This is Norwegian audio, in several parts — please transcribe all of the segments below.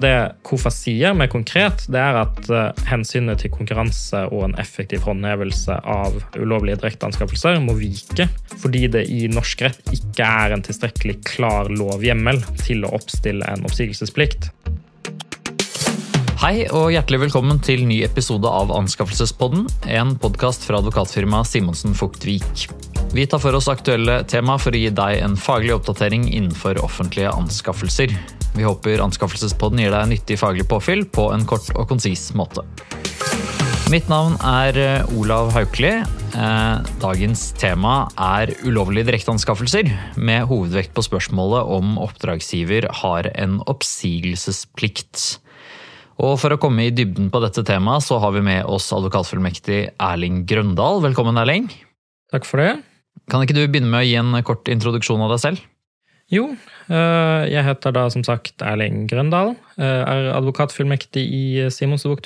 Det KOFA sier mer konkret, det er at uh, hensynet til konkurranse og en effektiv håndhevelse av ulovlige direkteanskaffelser må vike, fordi det i norsk rett ikke er en tilstrekkelig klar lovhjemmel til å oppstille en oppsigelsesplikt. Hei og hjertelig velkommen til ny episode av Anskaffelsespodden, en podkast fra advokatfirmaet Simonsen Fugtvik. Vi tar for oss aktuelle tema for å gi deg en faglig oppdatering innenfor offentlige anskaffelser. Vi håper Anskaffelsespodden gir deg nyttig faglig påfyll på en kort og konsis måte. Mitt navn er eh, Olav Haukeli. Eh, dagens tema er ulovlige direkteanskaffelser, med hovedvekt på spørsmålet om oppdragsgiver har en oppsigelsesplikt. Og For å komme i dybden på dette temaet, så har vi med oss advokatfullmektig Erling Grøndal. Velkommen, Erling. Takk for det. Kan ikke du begynne med å gi en kort introduksjon av deg selv? Jo, eh, jeg heter da som sagt Erling Grøndal. Eh, er advokatfullmektig i Simons og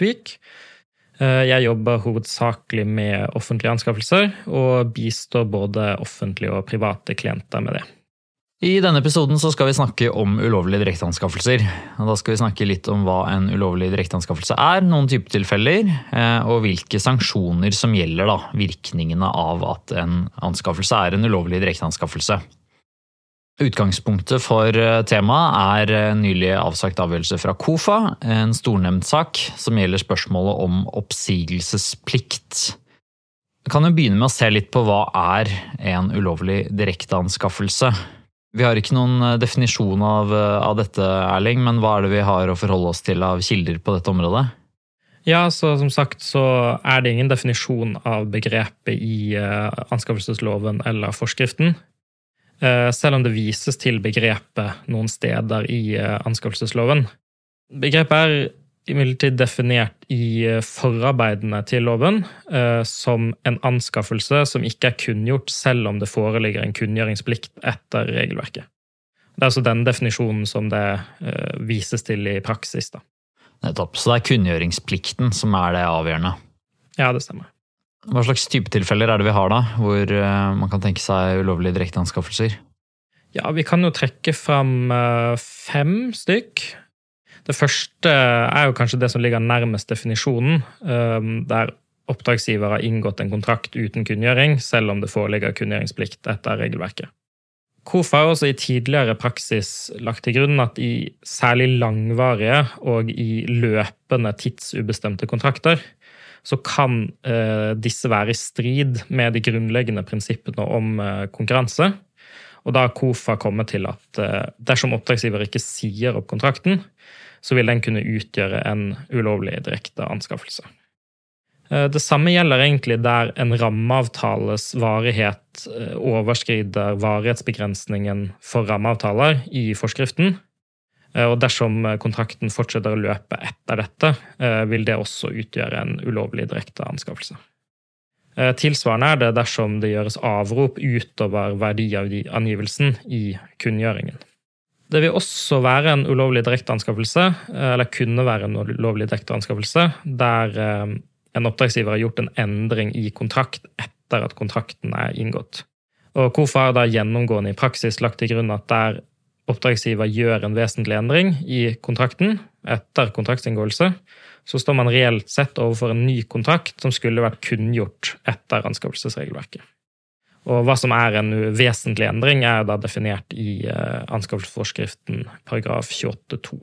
Eh, jeg jobber hovedsakelig med offentlige anskaffelser, og bistår både offentlige og private klienter med det. I denne episoden skal vi snakke om ulovlige direkteanskaffelser. Da skal vi snakke litt om hva en ulovlig direkteanskaffelse er, noen typetilfeller, og hvilke sanksjoner som gjelder da, virkningene av at en anskaffelse er en ulovlig direkteanskaffelse. Utgangspunktet for eh, temaet er eh, nylig avsagt avgjørelse fra KOFA, en stornemndsak som gjelder spørsmålet om oppsigelsesplikt. Vi kan jo begynne med å se litt på hva er en ulovlig direkteanskaffelse. Vi har ikke noen eh, definisjon av, av, dette, Erling, men hva er det vi har å forholde oss til av kilder på dette området? Ja, så som sagt så er det ingen definisjon av begrepet i anskaffelsesloven eller forskriften. Eh, selv om det vises til begrepet noen steder i eh, anskaffelsesloven. Begrepet er imidlertid definert i eh, forarbeidene til loven som en anskaffelse som ikke er kunngjort selv om det foreligger en kunngjøringsplikt etter regelverket. Det er altså den definisjonen som det vises til i praksis. da. Nettopp. Så det er kunngjøringsplikten som er det avgjørende? Ja, det stemmer. Hva slags type tilfeller er det vi har da, hvor eh, man kan tenke seg ulovlige direkteanskaffelser? Ja, vi kan jo trekke fram eh, fem stykk. Det første er jo kanskje det som ligger nærmest definisjonen, eh, der oppdragsgiver har inngått en kontrakt uten kunngjøring, selv om det foreligger kunngjøringsplikt etter regelverket. KOFA har også i tidligere praksis lagt til grunn at i særlig langvarige og i løpende tidsubestemte kontrakter så kan eh, disse være i strid med de grunnleggende prinsippene om eh, konkurranse. Og da har KOFA kommet til at eh, dersom oppdragsgiver ikke sier opp kontrakten, så vil den kunne utgjøre en ulovlig direkte anskaffelse. Eh, det samme gjelder egentlig der en rammeavtales varighet eh, overskrider varighetsbegrensningen for rammeavtaler i forskriften. Eh, og dersom kontrakten fortsetter å løpe etter dette, vil det også utgjøre en ulovlig direkte anskaffelse. Tilsvarende er det dersom det gjøres avrop utover verdiangivelsen i kunngjøringen. Det vil også være en ulovlig direkteanskaffelse, eller kunne være en ulovlig direkteanskaffelse, der en oppdragsgiver har gjort en endring i kontrakt etter at kontrakten er inngått. Og KOFA har da gjennomgående i praksis lagt til grunn at der oppdragsgiver gjør en vesentlig endring i kontrakten etter kontraktsinngåelse, så står man reelt sett overfor en ny kontrakt som skulle vært kunngjort etter anskaffelsesregelverket. Og hva som er en vesentlig endring, er da definert i eh, anskaffelsesforskriften paragraf 28-2.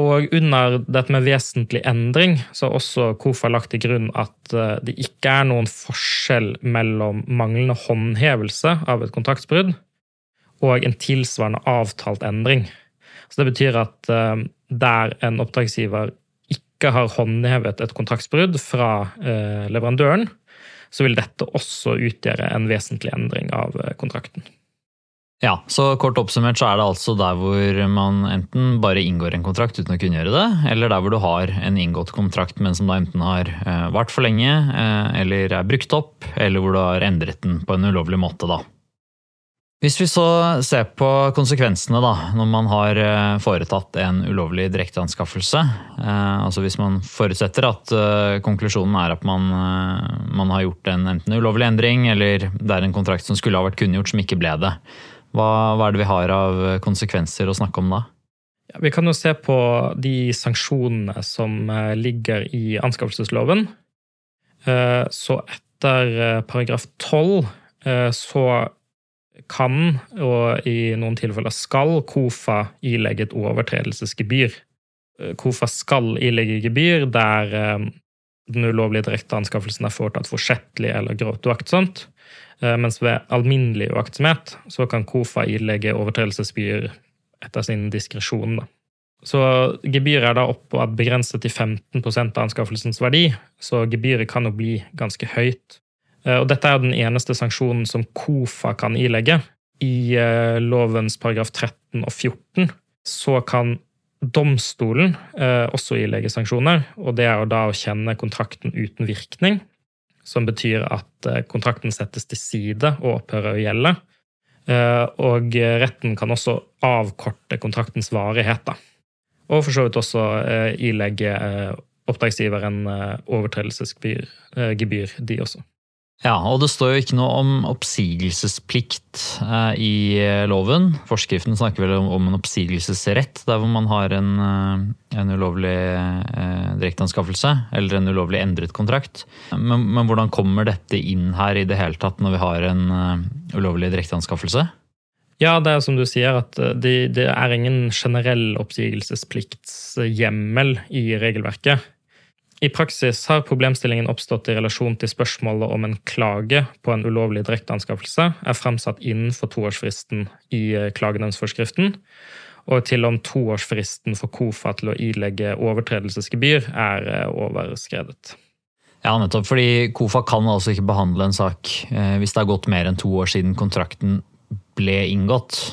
Og under dette med vesentlig endring så har også KOFA lagt til grunn at eh, det ikke er noen forskjell mellom manglende håndhevelse av et kontraktsbrudd og en tilsvarende avtalt endring. Så Det betyr at uh, der en oppdragsgiver ikke har håndhevet et kontraktsbrudd fra leverandøren, så vil dette også utgjøre en vesentlig endring av uh, kontrakten. Ja, så Kort oppsummert så er det altså der hvor man enten bare inngår en kontrakt uten å kunngjøre det, eller der hvor du har en inngått kontrakt, men som da enten har vart for lenge, eller er brukt opp, eller hvor du har endret den på en ulovlig måte. da. Hvis vi så ser på konsekvensene da, når man har eh, foretatt en ulovlig direkteanskaffelse, eh, altså hvis man forutsetter at eh, konklusjonen er at man, man, har gjort en enten ulovlig endring, eller det er en kontrakt som skulle ha vært kunngjort som ikke ble det, hva, hva er det vi har av konsekvenser å snakke om da? Ja, vi kan jo se på de sanksjonene som eh, ligger i anskaffelsesloven. Eh, så etter eh, paragraf 12 så kan, og i noen tilfeller skal, KOFA ilegge et overtredelsesgebyr. KOFA skal ilegge gebyr der den ulovlige direkteanskaffelsen er foretatt forsettlig eller grovt uaktsomt. Mens ved alminnelig uaktsomhet så kan KOFA ilegge overtredelsesgebyr etter sin diskresjon. Så gebyret er da oppe og begrenset til 15% av anskaffelsens verdi, så gebyret kan jo bli ganske høyt. Eh, og dette er den eneste sanksjonen som KOFA kan ilegge. I eh, lovens paragraf 13 og 14 så kan domstolen eh, også ilegge sanksjoner, og det er da å kjenne kontrakten uten virkning, som betyr at kontrakten settes til side og opphører å gjelde. Og retten kan også avkorte kontraktens varighet. Da. Og for så vidt også ilegge oppdragsgiveren overtredelsesgebyr, de også. Ja, og det står jo ikke noe om oppsigelsesplikt eh, i eh, loven. Forskriften snakker vel om, en oppsigelsesrett der hvor man har en, eh, en ulovlig direkteanskaffelse eller en ulovlig endret kontrakt. Men, men, hvordan kommer dette inn her i det hele tatt når vi har en ulovlig direkteanskaffelse? Ja, det er som du sier, at det, det er ingen generell oppsigelsespliktshjemmel i regelverket. I praksis har problemstillingen oppstått i relasjon til spørsmålet om en klage på en ulovlig direkteanskaffelse er fremsatt innenfor toårsfristen i eh, klagenemndsforskriften, og til om toårsfristen for KOFA til å ilegge overtredelsesgebyr er eh, overskredet. Ja, nettopp. Fordi KOFA kan altså ikke behandle en sak eh, hvis det har gått mer enn to år siden kontrakten ble inngått.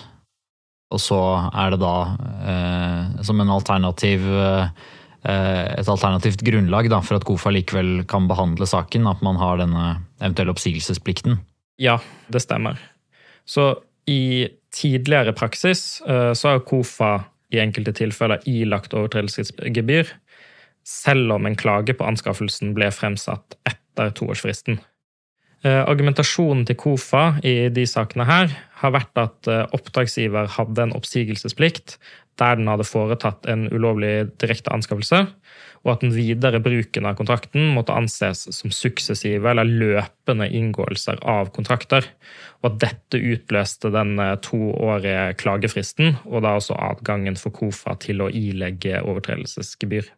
Og så er det da som en alternativ Eh, et alternativt grunnlag da, for at KOFA likevel kan behandle saken, at man har denne eventuelle oppsigelsesplikten? Ja, det stemmer. Så i tidligere praksis eh, så har KOFA i enkelte tilfeller ilagt overtredelsesgebyr, selv om en klage på anskaffelsen ble fremsatt etter toårsfristen. Eh, argumentasjonen til KOFA i de sakene her har vært at oppdragsgiver hadde en oppsigelsesplikt der den hadde foretatt en ulovlig direkte anskaffelse, og at den videre bruken av kontrakten måtte anses som suksessive eller løpende inngåelser av kontrakter, og at dette utløste den eh, toårige klagefristen, og da også adgangen for KOFA til å ilegge overtredelsesgebyr.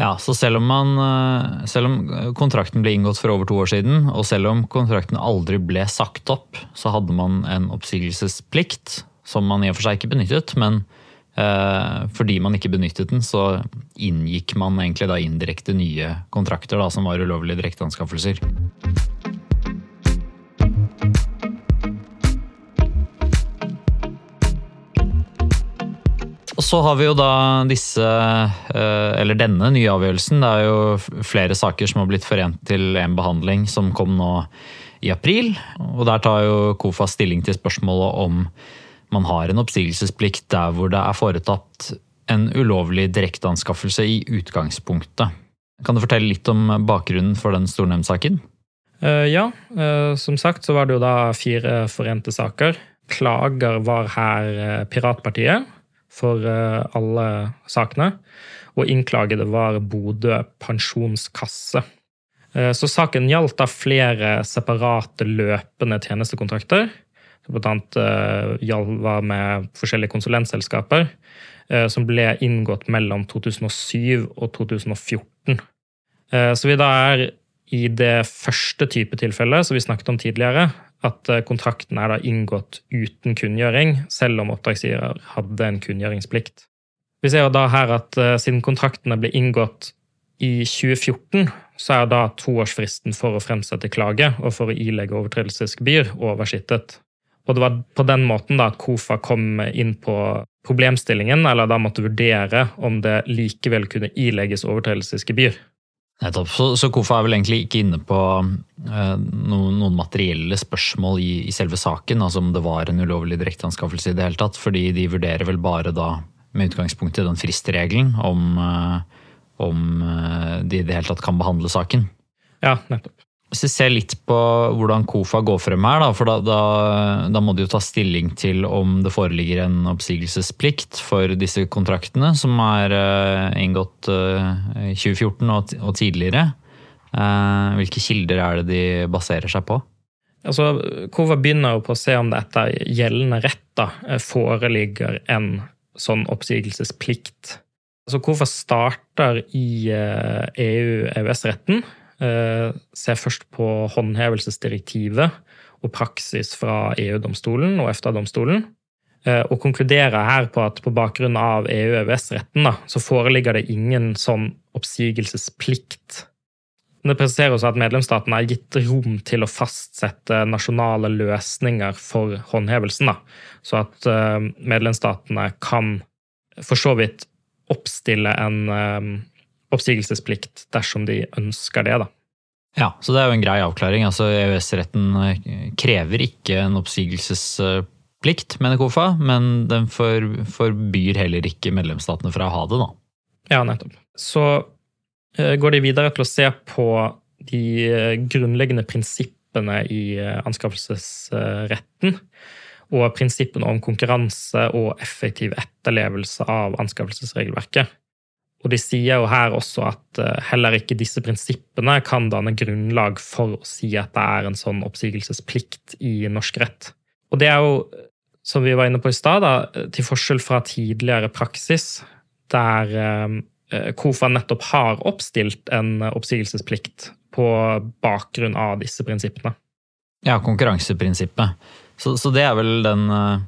Ja, så selv om, man, eh, selv om kontrakten ble inngått for over to år siden, og selv om kontrakten aldri ble sagt opp, så hadde man en oppsigelsesplikt, som man i og for seg ikke benyttet, men Eh, fordi man ikke benyttet den, så inngikk man egentlig da indirekte nye kontrakter da, som var ulovlige direkteanskaffelser. Og så har vi jo da disse, eh, eller denne nye avgjørelsen. Det er jo flere saker som har blitt forent til en behandling som kom nå i april. Og der tar jo KOFA stilling til spørsmålet om man har en oppsigelsesplikt der hvor det er foretatt en ulovlig direkteanskaffelse i utgangspunktet. Kan du fortelle litt om bakgrunnen for den stornemndsaken? Uh, ja, uh, som sagt så var det jo da fire forente saker. Klager var her Piratpartiet for alle sakene. Og innklagede var Bodø pensjonskasse. Så saken gjaldt da flere separate løpende tjenestekontrakter som bl.a. Uh, var med forskjellige konsulentselskaper, som ble inngått mellom 2007 og 2014. Uh, så vi da er i det første type tilfellet som vi snakket om tidligere, at kontrakten er da inngått uten kunngjøring, selv om oppdragsgiver hadde en kunngjøringsplikt. Vi ser jo da her at siden kontraktene ble inngått i 2014, så er da toårsfristen for å fremsette klage og for å ilegge overtredelsesgebyr oversittet. Og det var på den måten da at KOFA kom inn på problemstillingen, eller da måtte vurdere om det likevel kunne ilegges overtredelsesgebyr. Nettopp. Så, så KOFA er vel egentlig ikke inne på eh, noen, noen, materielle spørsmål i, i, selve saken, altså om det var en ulovlig direkteanskaffelse i det hele tatt, fordi de vurderer vel bare da med utgangspunkt i den fristregelen om, eh, om eh, de i det hele tatt kan behandle saken. Ja, nettopp. Hvis vi ser litt på hvordan KOFA går frem her, da, for da, da, da, må de jo ta stilling til om det foreligger en oppsigelsesplikt for disse kontraktene, som er uh, inngått uh, i 2014 og, og tidligere. Uh, hvilke kilder er det de baserer seg på? Altså, KOFA begynner jo på å se om det etter gjeldende rett da, foreligger en sånn oppsigelsesplikt. Altså, KOFA starter i EU-EØS-retten Eh, ser først på håndhevelsesdirektivet og praksis fra EU-domstolen og EFTA-domstolen. Eh, og konkluderer her på at på bakgrunn av EU-EØS-retten så foreligger det ingen sånn oppsigelsesplikt. Det presiserer også at medlemsstatene er gitt rom til å fastsette nasjonale løsninger for håndhevelsen. Da. Så at eh, medlemsstatene kan for så vidt oppstille en oppsigelsesplikt dersom de ønsker det. da. Ja, så det er jo en grei avklaring. Altså EØS-retten eh, krever ikke en oppsigelsesplikt, mener KOFA, men den forbyr heller ikke medlemsstatene fra å ha det, da. Ja, nettopp. Så uh, går de videre til å se på de uh, grunnleggende prinsippene i anskaffelsesretten. Og prinsippene om konkurranse og effektiv etterlevelse av anskaffelsesregelverket. Og de sier jo her også at eh, heller ikke disse prinsippene kan danne grunnlag for å si at det er en sånn oppsigelsesplikt i norsk rett. Og det er jo, som vi var inne på i stad, til forskjell fra tidligere praksis, der eh, KOFA nettopp har oppstilt en oppsigelsesplikt på bakgrunn av disse prinsippene. Ja, konkurranseprinsippet. Så, så det er vel den eh,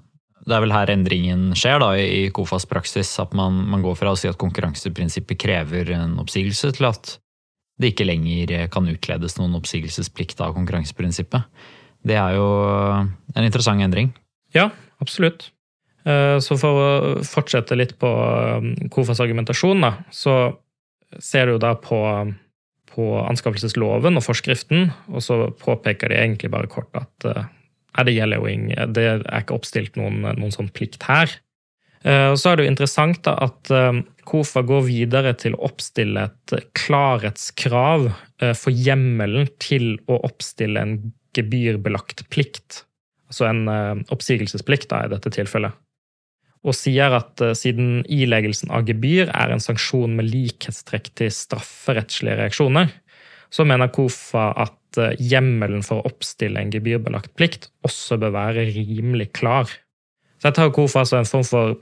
det er vel her endringen skjer da, i KOFAs praksis. At man, man, går fra å si at konkurranseprinsippet krever en oppsigelse, til at det ikke lenger kan utledes noen oppsigelsesplikt av konkurranseprinsippet. Det er jo en interessant endring. Ja, absolutt. Eh, så for å fortsette litt på um, KOFAs argumentasjon, da, så ser du da på, på anskaffelsesloven og forskriften, og så påpeker de egentlig bare kort at er det gjelder jo ingen, det er ikke oppstilt noen, noen sånn plikt her. Eh, og så er det jo interessant da at eh, KOFA går videre til å oppstille et klarhetskrav eh, for hjemmelen til å oppstille en gebyrbelagt plikt. Altså en oppsigelsesplikt da, i dette tilfellet. Og sier at siden ileggelsen av gebyr er en sanksjon med likhetstrekk til strafferettslige reaksjoner, så mener KOFA at Eh, hjemmelen for å oppstille en gebyrbelagt plikt også bør være rimelig klar. Så jeg tar KOFA altså en form for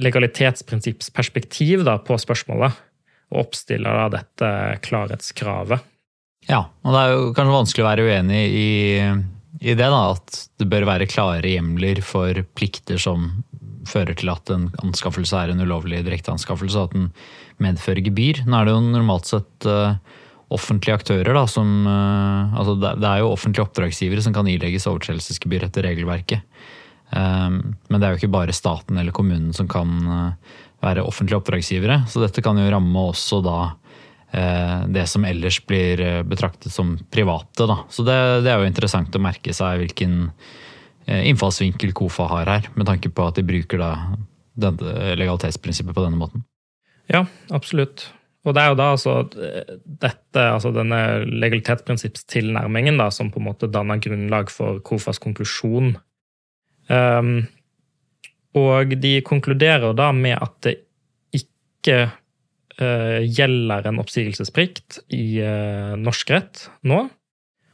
legalitetsprinsippsperspektiv på spørsmålet, og oppstiller da dette klarhetskravet. Ja, og det er jo kanskje vanskelig å være uenig i, i det, da, at det bør være klare hjemler for plikter som fører til at en anskaffelse er en ulovlig direkteanskaffelse, og at den medfører gebyr. Nå er det jo normalt sett uh, offentlige aktører, da, som eh, altså Det er jo offentlige oppdragsgivere som kan ilegges overtredelsesgebyr etter regelverket. Ehm, men det er jo ikke bare staten eller kommunen som kan eh, være offentlige oppdragsgivere. Så dette kan jo ramme også da eh, det som ellers blir betraktet som private. Da. Så det, det, er jo interessant å merke seg hvilken innfallsvinkel KOFA har her, med tanke på at de bruker da legalitetsprinsippet på denne måten. Ja, absolutt. Og det er jo da altså dette, altså denne legalitetsprinsippstilnærmingen da, som på en måte danner grunnlag for KOFAs konklusjon. Um, og de konkluderer da med at det ikke uh, gjelder en oppsigelsesplikt i uh, norsk rett nå,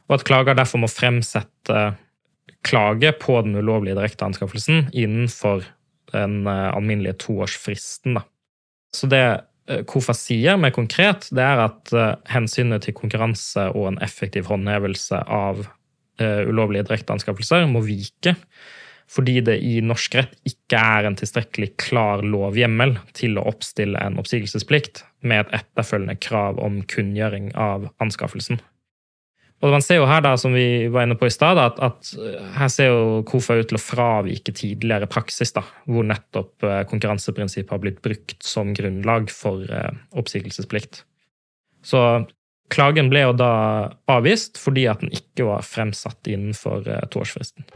og at klager derfor må fremsette klage på den ulovlige direkteanskaffelsen innenfor den uh, alminnelige toårsfristen. Da. Så det KOFA sier mer konkret, det er at uh, hensynet til konkurranse og en effektiv håndhevelse av uh, ulovlige direkteanskaffelser må vike, fordi det i norsk rett ikke er en tilstrekkelig klar lovhjemmel til å oppstille en oppsigelsesplikt med et etterfølgende krav om kunngjøring av anskaffelsen. Og man ser jo her, da, som vi var inne på i stad, at, at, her ser jo KOFA ut til å fravike tidligere praksis, da, hvor nettopp eh, konkurranseprinsippet har blitt brukt som grunnlag for eh, oppsigelsesplikt. Så klagen ble jo da avvist fordi at den ikke var fremsatt innenfor eh, toårsfristen.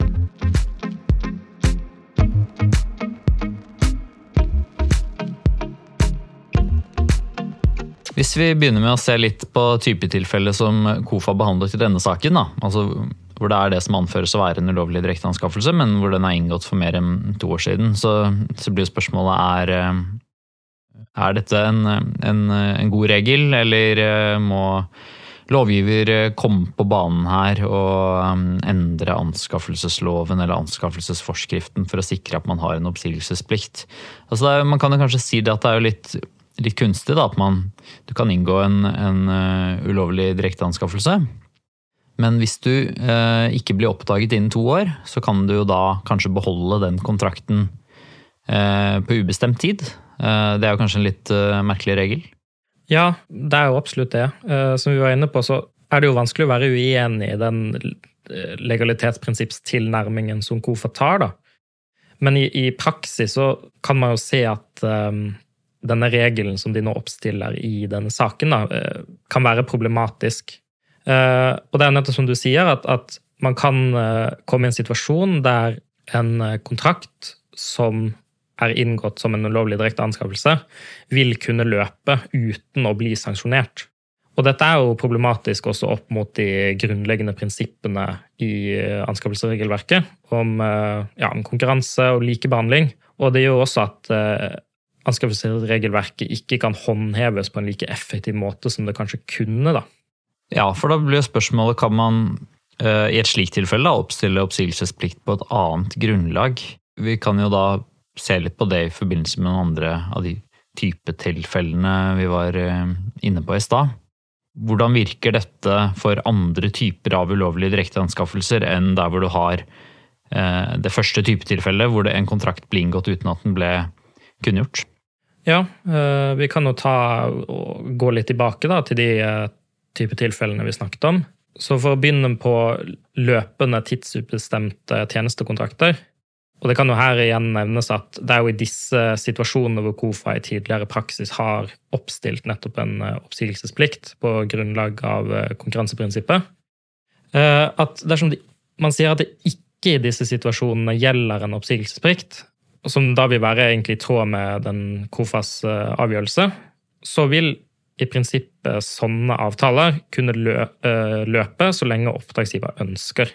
Hvis vi begynner med å se litt på typetilfellet som KOFA behandlet i denne saken, da, altså hvor det er det som anføres å være en ulovlig direkteanskaffelse, men hvor den er inngått for mer enn to år siden, så, så blir spørsmålet er eh, er dette en, en, en god regel, eller eh, må lovgiver komme på banen her og endre anskaffelsesloven eller anskaffelsesforskriften for å sikre at man har en oppsigelsesplikt? Altså er, man kan jo kanskje si det at det er litt litt kunstig da, at man, du kan inngå en, en uh, ulovlig direkteanskaffelse. Men hvis du uh, ikke blir oppdaget innen to år, så kan du jo da kanskje beholde den kontrakten uh, på ubestemt tid. det er jo kanskje en litt merkelig regel? Ja, det er jo absolutt det. som vi var inne på, så er det jo vanskelig å være uenig i den legalitetsprinsippstilnærmingen som KOFA tar, da. Men i, i, praksis så kan man jo se at um, denne regelen som de nå oppstiller i denne saken, da, eh, kan være problematisk. Eh, og det er nettopp som du sier, at, at man kan eh, komme i en situasjon der en kontrakt som er inngått som en ulovlig direkte anskaffelse, vil kunne løpe uten å bli sanksjonert. Og dette er jo problematisk også opp mot de grunnleggende prinsippene i anskaffelsesregelverket om, ja, om konkurranse og likebehandling. Og det gjør også at anskaffelsesregelverket ikke kan håndheves på en like effektiv måte som det kanskje kunne. da. Ja, for da blir spørsmålet kan man uh, i et slikt tilfelle oppstille oppsigelsesplikt på et annet grunnlag. Vi kan jo da se litt på det i forbindelse med noen andre av de typetilfellene vi var uh, inne på i stad. Hvordan virker dette for andre typer av ulovlige direkteanskaffelser enn der hvor du har uh, det første typetilfellet, hvor en kontrakt ble inngått uten at den ble kunngjort? Ja, eh, vi kan jo ta og gå litt tilbake da, til de eh, type tilfellene vi snakket om. Så for å begynne på løpende tidsubestemte tjenestekontrakter og Det kan jo her igjen nevnes at det er jo i disse situasjonene hvor KOFA i tidligere praksis har oppstilt nettopp en eh, oppsigelsesplikt på grunnlag av konkurranseprinsippet, at dersom man sier at det ikke i disse situasjonene gjelder en oppsigelsesplikt, som da vil være egentlig i tråd med den KOFAs eh, avgjørelse, så vil i prinsippet sånne avtaler kunne eh, løpe så lenge oppdragsgiver ønsker.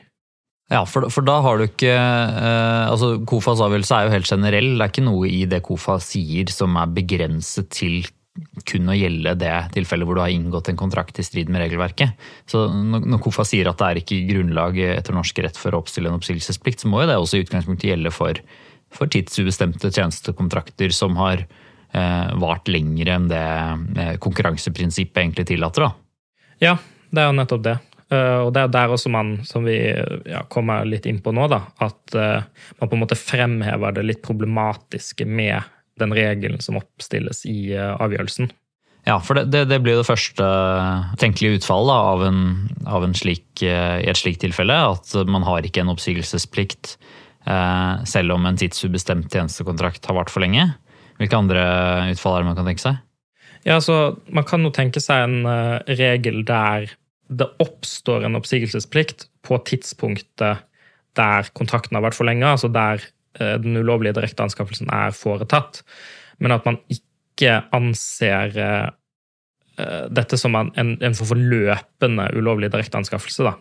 Ja, for, for, da har du ikke eh, altså KOFAs avgjørelse er jo helt generell. Det er ikke noe i det KOFA sier som er begrenset til kun å gjelde det tilfellet hvor du har inngått en kontrakt i strid med regelverket. Så Når KOFA sier at det er ikke grunnlag etter norsk rett for å oppstille en oppsigelsesplikt, så må jo det også i utgangspunktet gjelde for for tidsubestemte tjenestekontrakter som har eh, vart lenger enn det eh, konkurranseprinsippet egentlig tillater. Da. Ja, det er jo nettopp det. Uh, og det er der også man, som vi ja, kommer litt inn på nå, da, at uh, man på en måte fremhever det litt problematiske med den regelen som oppstilles i uh, avgjørelsen. Ja, for det, det, det blir det første tenkelige utfallet av, en, av en slik, i et slikt tilfelle. At man har ikke en oppsigelsesplikt selv om en tidsubestemt tjenestekontrakt har vart for lenge. Hvilke andre utfall er det man kan tenke seg? Ja, altså, Man kan jo tenke seg en uh, regel der det oppstår en oppsigelsesplikt på tidspunktet der kontrakten har vært for lenge, altså der uh, den ulovlige direkteanskaffelsen er foretatt, men at man ikke anser dette som en, en for løpende ulovlig direkteanskaffelse, da.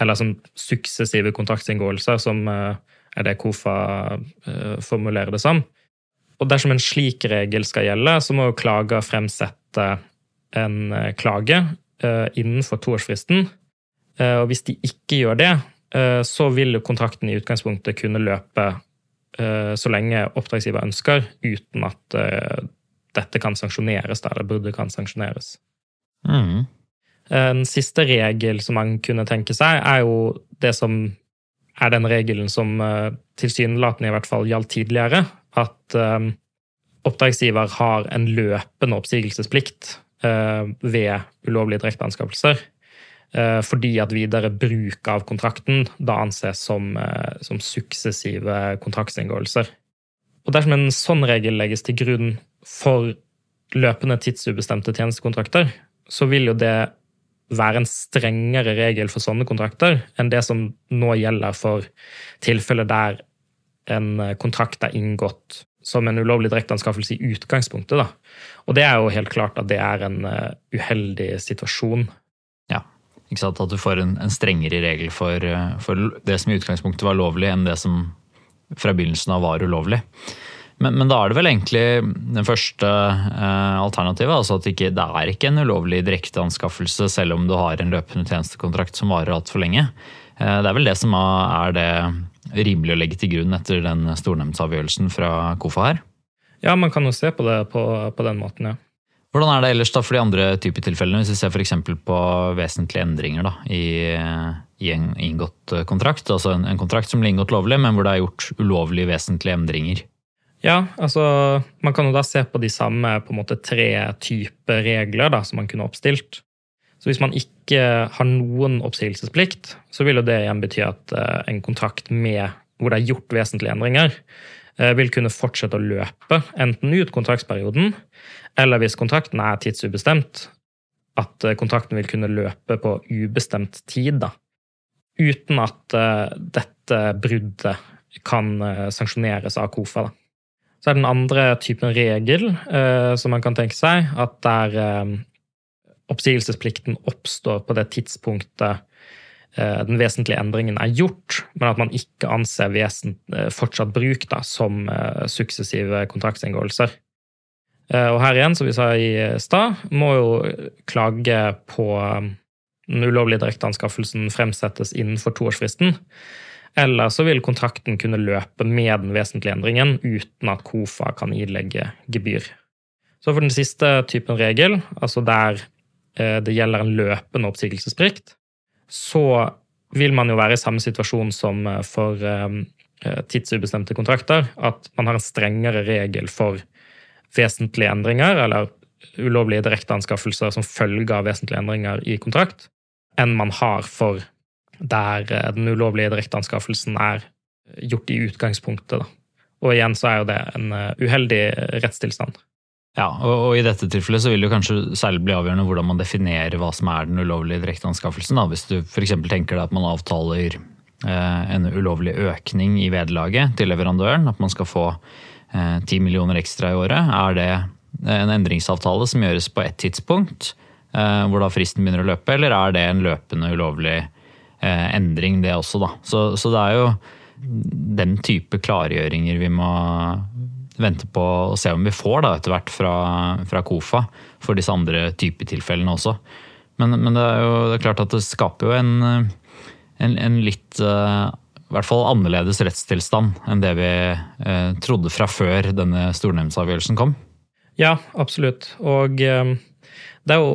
Eller som suksessive kontraktsinngåelser som uh, er det KOFA uh, formulerer det som. Og dersom en slik regel skal gjelde, så må jo klager fremsette en uh, klage uh, innenfor toårsfristen. Og hvis de ikke gjør det, så vil kontrakten i utgangspunktet kunne løpe så lenge oppdragsgiver ønsker, uten at dette kan sanksjoneres, eller burde kan sanksjoneres. Mm. En siste regel som man kunne tenke seg, er jo det som er den regelen som uh, tilsynelatende i hvert fall gjaldt tidligere, at um, oppdragsgiver har en løpende oppsigelsesplikt uh, ved ulovlige direkteanskaffelser. Fordi at videre bruk av kontrakten da anses som, som suksessive kontraktsinngåelser. Og Dersom en sånn regel legges til grunn for løpende tidsubestemte tjenestekontrakter, så vil jo det være en strengere regel for sånne kontrakter enn det som nå gjelder for tilfeller der en kontrakt er inngått som en ulovlig direkteanskaffelse i utgangspunktet. Da. Og det er jo helt klart at det er en uh, uheldig situasjon. Ja, ikke sant? At du får en, en strengere regel for, for, det som i utgangspunktet var lovlig, enn det som fra begynnelsen av var ulovlig. Men, men da er det vel egentlig den første eh, alternativet. altså at det, ikke, det er ikke en ulovlig direkteanskaffelse selv om du har en løpende tjenestekontrakt som varer altfor lenge. Eh, det er vel det som er det rimelig å legge til grunn etter den stornemndsavgjørelsen fra KOFA her? Ja, man kan jo se på det på, på den måten, ja. Hvordan er det ellers da for de andre typer tilfellene, hvis vi ser f.eks. på vesentlige endringer da, i, i, en inngått kontrakt? Altså en, en, kontrakt som blir inngått lovlig, men hvor det er gjort ulovlige vesentlige endringer? Ja, altså man kan jo da se på de samme på en måte tre typer regler da, som man kunne oppstilt. Så hvis man ikke har noen oppsigelsesplikt, så vil jo det igjen bety at eh, en kontrakt med, hvor det er gjort vesentlige endringer, eh, vil kunne fortsette å løpe, enten ut kontraktsperioden, eller hvis kontrakten er tidsubestemt, at eh, kontrakten vil kunne løpe på ubestemt tid. da. Uten at dette bruddet kan sanksjoneres av KOFA. da. Så er den andre typen regel som man kan tenke seg, at der oppsigelsesplikten oppstår på det tidspunktet uh, den vesentlige endringen er gjort, men at man ikke anser vesent, uh, fortsatt bruk da, som suksessive kontraktsinngåelser. Og her igjen, som vi sa i stad, må jo klage på den ulovlige direkteanskaffelsen fremsettes innenfor toårsfristen. Eller så vil kontrakten kunne løpe med den vesentlige endringen uten at KOFA kan ilegge gebyr. Så for den siste typen regel, altså der Eh, det gjelder en løpende oppsigelsesplikt, så vil man jo være i samme situasjon som eh, for eh, tidsubestemte kontrakter. At man har en strengere regel for vesentlige endringer, eller ulovlige direkteanskaffelser som følge av vesentlige endringer i kontrakt, enn man har for der den ulovlige direkteanskaffelsen er gjort i utgangspunktet. Og igjen så er jo det en uheldig rettstilstand. Ja, og, og, i dette tilfellet så vil det kanskje særlig bli avgjørende hvordan man definerer hva som er den ulovlige direkteanskaffelsen. Hvis du f.eks. tenker deg at man avtaler eh, en ulovlig økning i vederlaget til leverandøren, at man skal få eh, 10 millioner ekstra i året, er det en endringsavtale som gjøres på ett tidspunkt, eh, hvor da fristen begynner å løpe, eller er det en løpende ulovlig eh, endring, det også, da. Så, så det er jo den type klargjøringer vi må, vente på å se om vi får da, etter hvert fra, fra KOFA for disse andre typetilfellene også. Men, men, det er jo det er klart at det skaper jo en, en, en litt uh, i hvert fall annerledes rettstilstand enn det vi uh, trodde fra før denne stornemndsavgjørelsen kom. Ja, absolutt. Og um, det er jo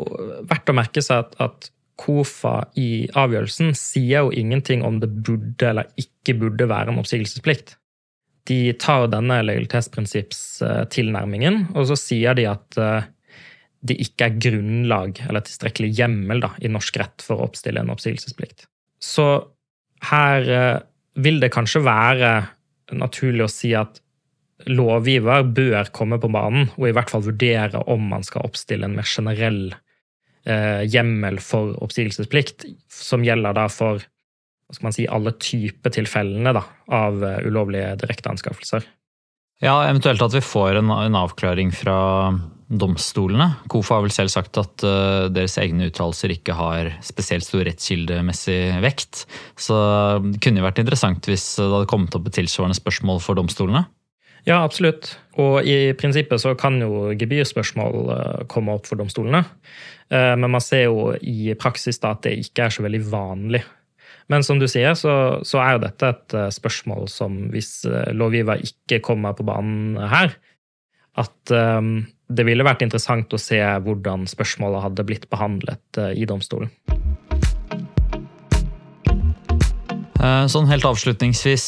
verdt å merke seg at, at KOFA i avgjørelsen sier jo ingenting om det burde eller ikke burde være en oppsigelsesplikt de tar denne lojalitetsprinsippstilnærmingen, og så sier de at eh, det ikke er grunnlag eller tilstrekkelig hjemmel da, i norsk rett for å oppstille en oppsigelsesplikt. Så her eh, vil det kanskje være naturlig å si at lovgiver bør komme på banen og i hvert fall vurdere om man skal oppstille en mer generell eh, hjemmel for oppsigelsesplikt, som gjelder da for si, alle typer tilfellene da, av eh, ulovlige direkteanskaffelser. Ja, eventuelt at vi får en, en, avklaring fra domstolene. KOFA har vel selv sagt at uh, deres egne uttalelser ikke har spesielt stor rettskildemessig vekt. Så det kunne jo vært interessant hvis det hadde kommet opp et tilsvarende spørsmål for domstolene. Ja, absolutt. Og i prinsippet så kan jo gebyrspørsmål uh, komme opp for domstolene. Uh, men man ser jo i praksis da at det ikke er så veldig vanlig men som du sier, så, så er jo dette et eh, spørsmål som hvis eh, lovgiver ikke kommer på banen her, at um, det ville vært interessant å se hvordan spørsmålet hadde blitt behandlet i domstolen. Sånn helt avslutningsvis,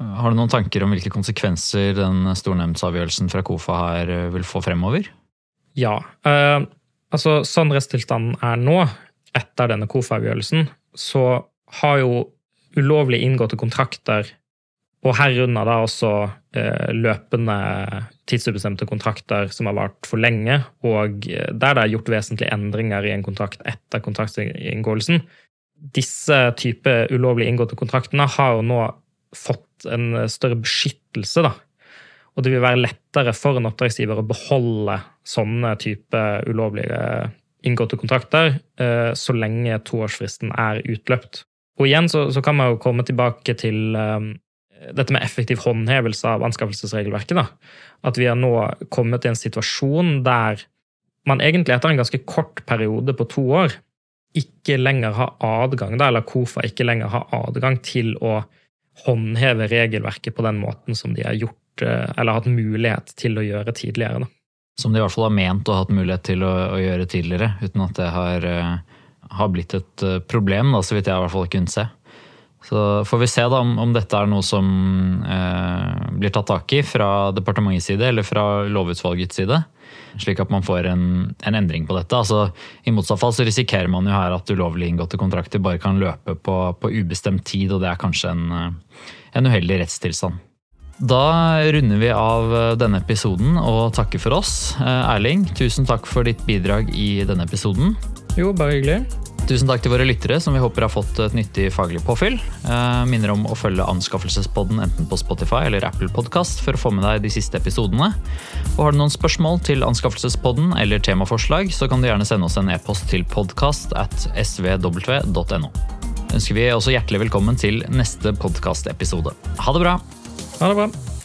har du noen tanker om hvilke konsekvenser den stornemndsavgjørelsen fra KOFA her vil få fremover? Ja. Eh, altså, sånn rettstilstanden er nå, etter denne KOFA-avgjørelsen, så har jo ulovlig inngåtte kontrakter, og herunder da også eh, løpende tidsubestemte kontrakter som har vart for lenge, og eh, der det er gjort vesentlige endringer i en kontrakt etter kontraktsinngåelsen. Disse type ulovlig inngåtte kontraktene har jo nå fått en større beskyttelse, da. Og det vil være lettere for en oppdragsgiver å beholde sånne type ulovlige inngåtte kontrakter eh, så lenge toårsfristen er utløpt. Og igjen så, så, kan man jo komme tilbake til dette med effektiv håndhevelse av anskaffelsesregelverket. da. At vi har nå kommet i en situasjon der man egentlig etter en ganske kort periode på to år ikke lenger har adgang, da, eller KOFA ikke lenger har adgang til å håndheve regelverket på den måten som de har gjort, eh, eller hatt mulighet til å gjøre tidligere. Da. Som de i hvert fall har ment og hatt mulighet til å, å gjøre tidligere, uten at det har, uh, har blitt et uh, problem, da, så vidt jeg i hvert fall kunne se. Så får vi se da om, om dette er noe som eh, blir tatt tak i fra departementets side eller fra lovutvalgets side slik at man får en, en endring på dette. Altså, I motsatt fall så risikerer man jo her at ulovlig inngåtte kontrakter bare kan løpe på, på ubestemt tid, og det er kanskje en, en uheldig rettstilstand. Da runder vi av denne episoden og takker for oss. Eh, Erling, tusen takk for ditt bidrag i denne episoden. Jo, bare hyggelig. Tusen takk til våre lyttere, som vi håper har fått et nyttig faglig påfyll. Eh, minner om å følge Anskaffelsespodden enten på Spotify eller Apple Podkast for å få med deg de siste episodene. Og Har du noen spørsmål til Anskaffelsespodden eller temaforslag, så kan du gjerne sende oss en e-post til podkast at svw.no. Ønsker vi også hjertelig velkommen til neste podkastepisode. Ha det bra! Ha det bra.